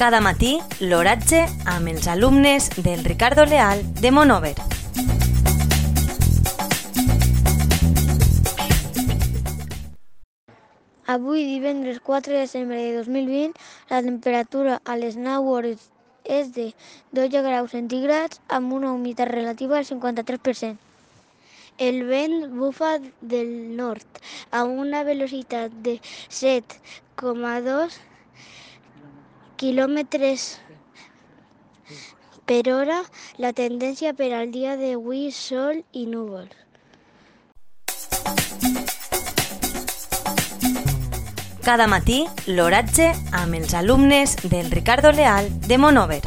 Cada matí, l'oratge amb els alumnes del Ricardo Leal de Monover. Avui, divendres 4 de desembre de 2020, la temperatura a les 9 hores és de 12 graus centígrads amb una humitat relativa del 53%. El vent bufa del nord a una velocitat de 7,2 quilòmetres per hora. La tendència per al dia d'avui sol i núvols. Cada matí, l'oratge amb els del Ricardo Leal de Monover.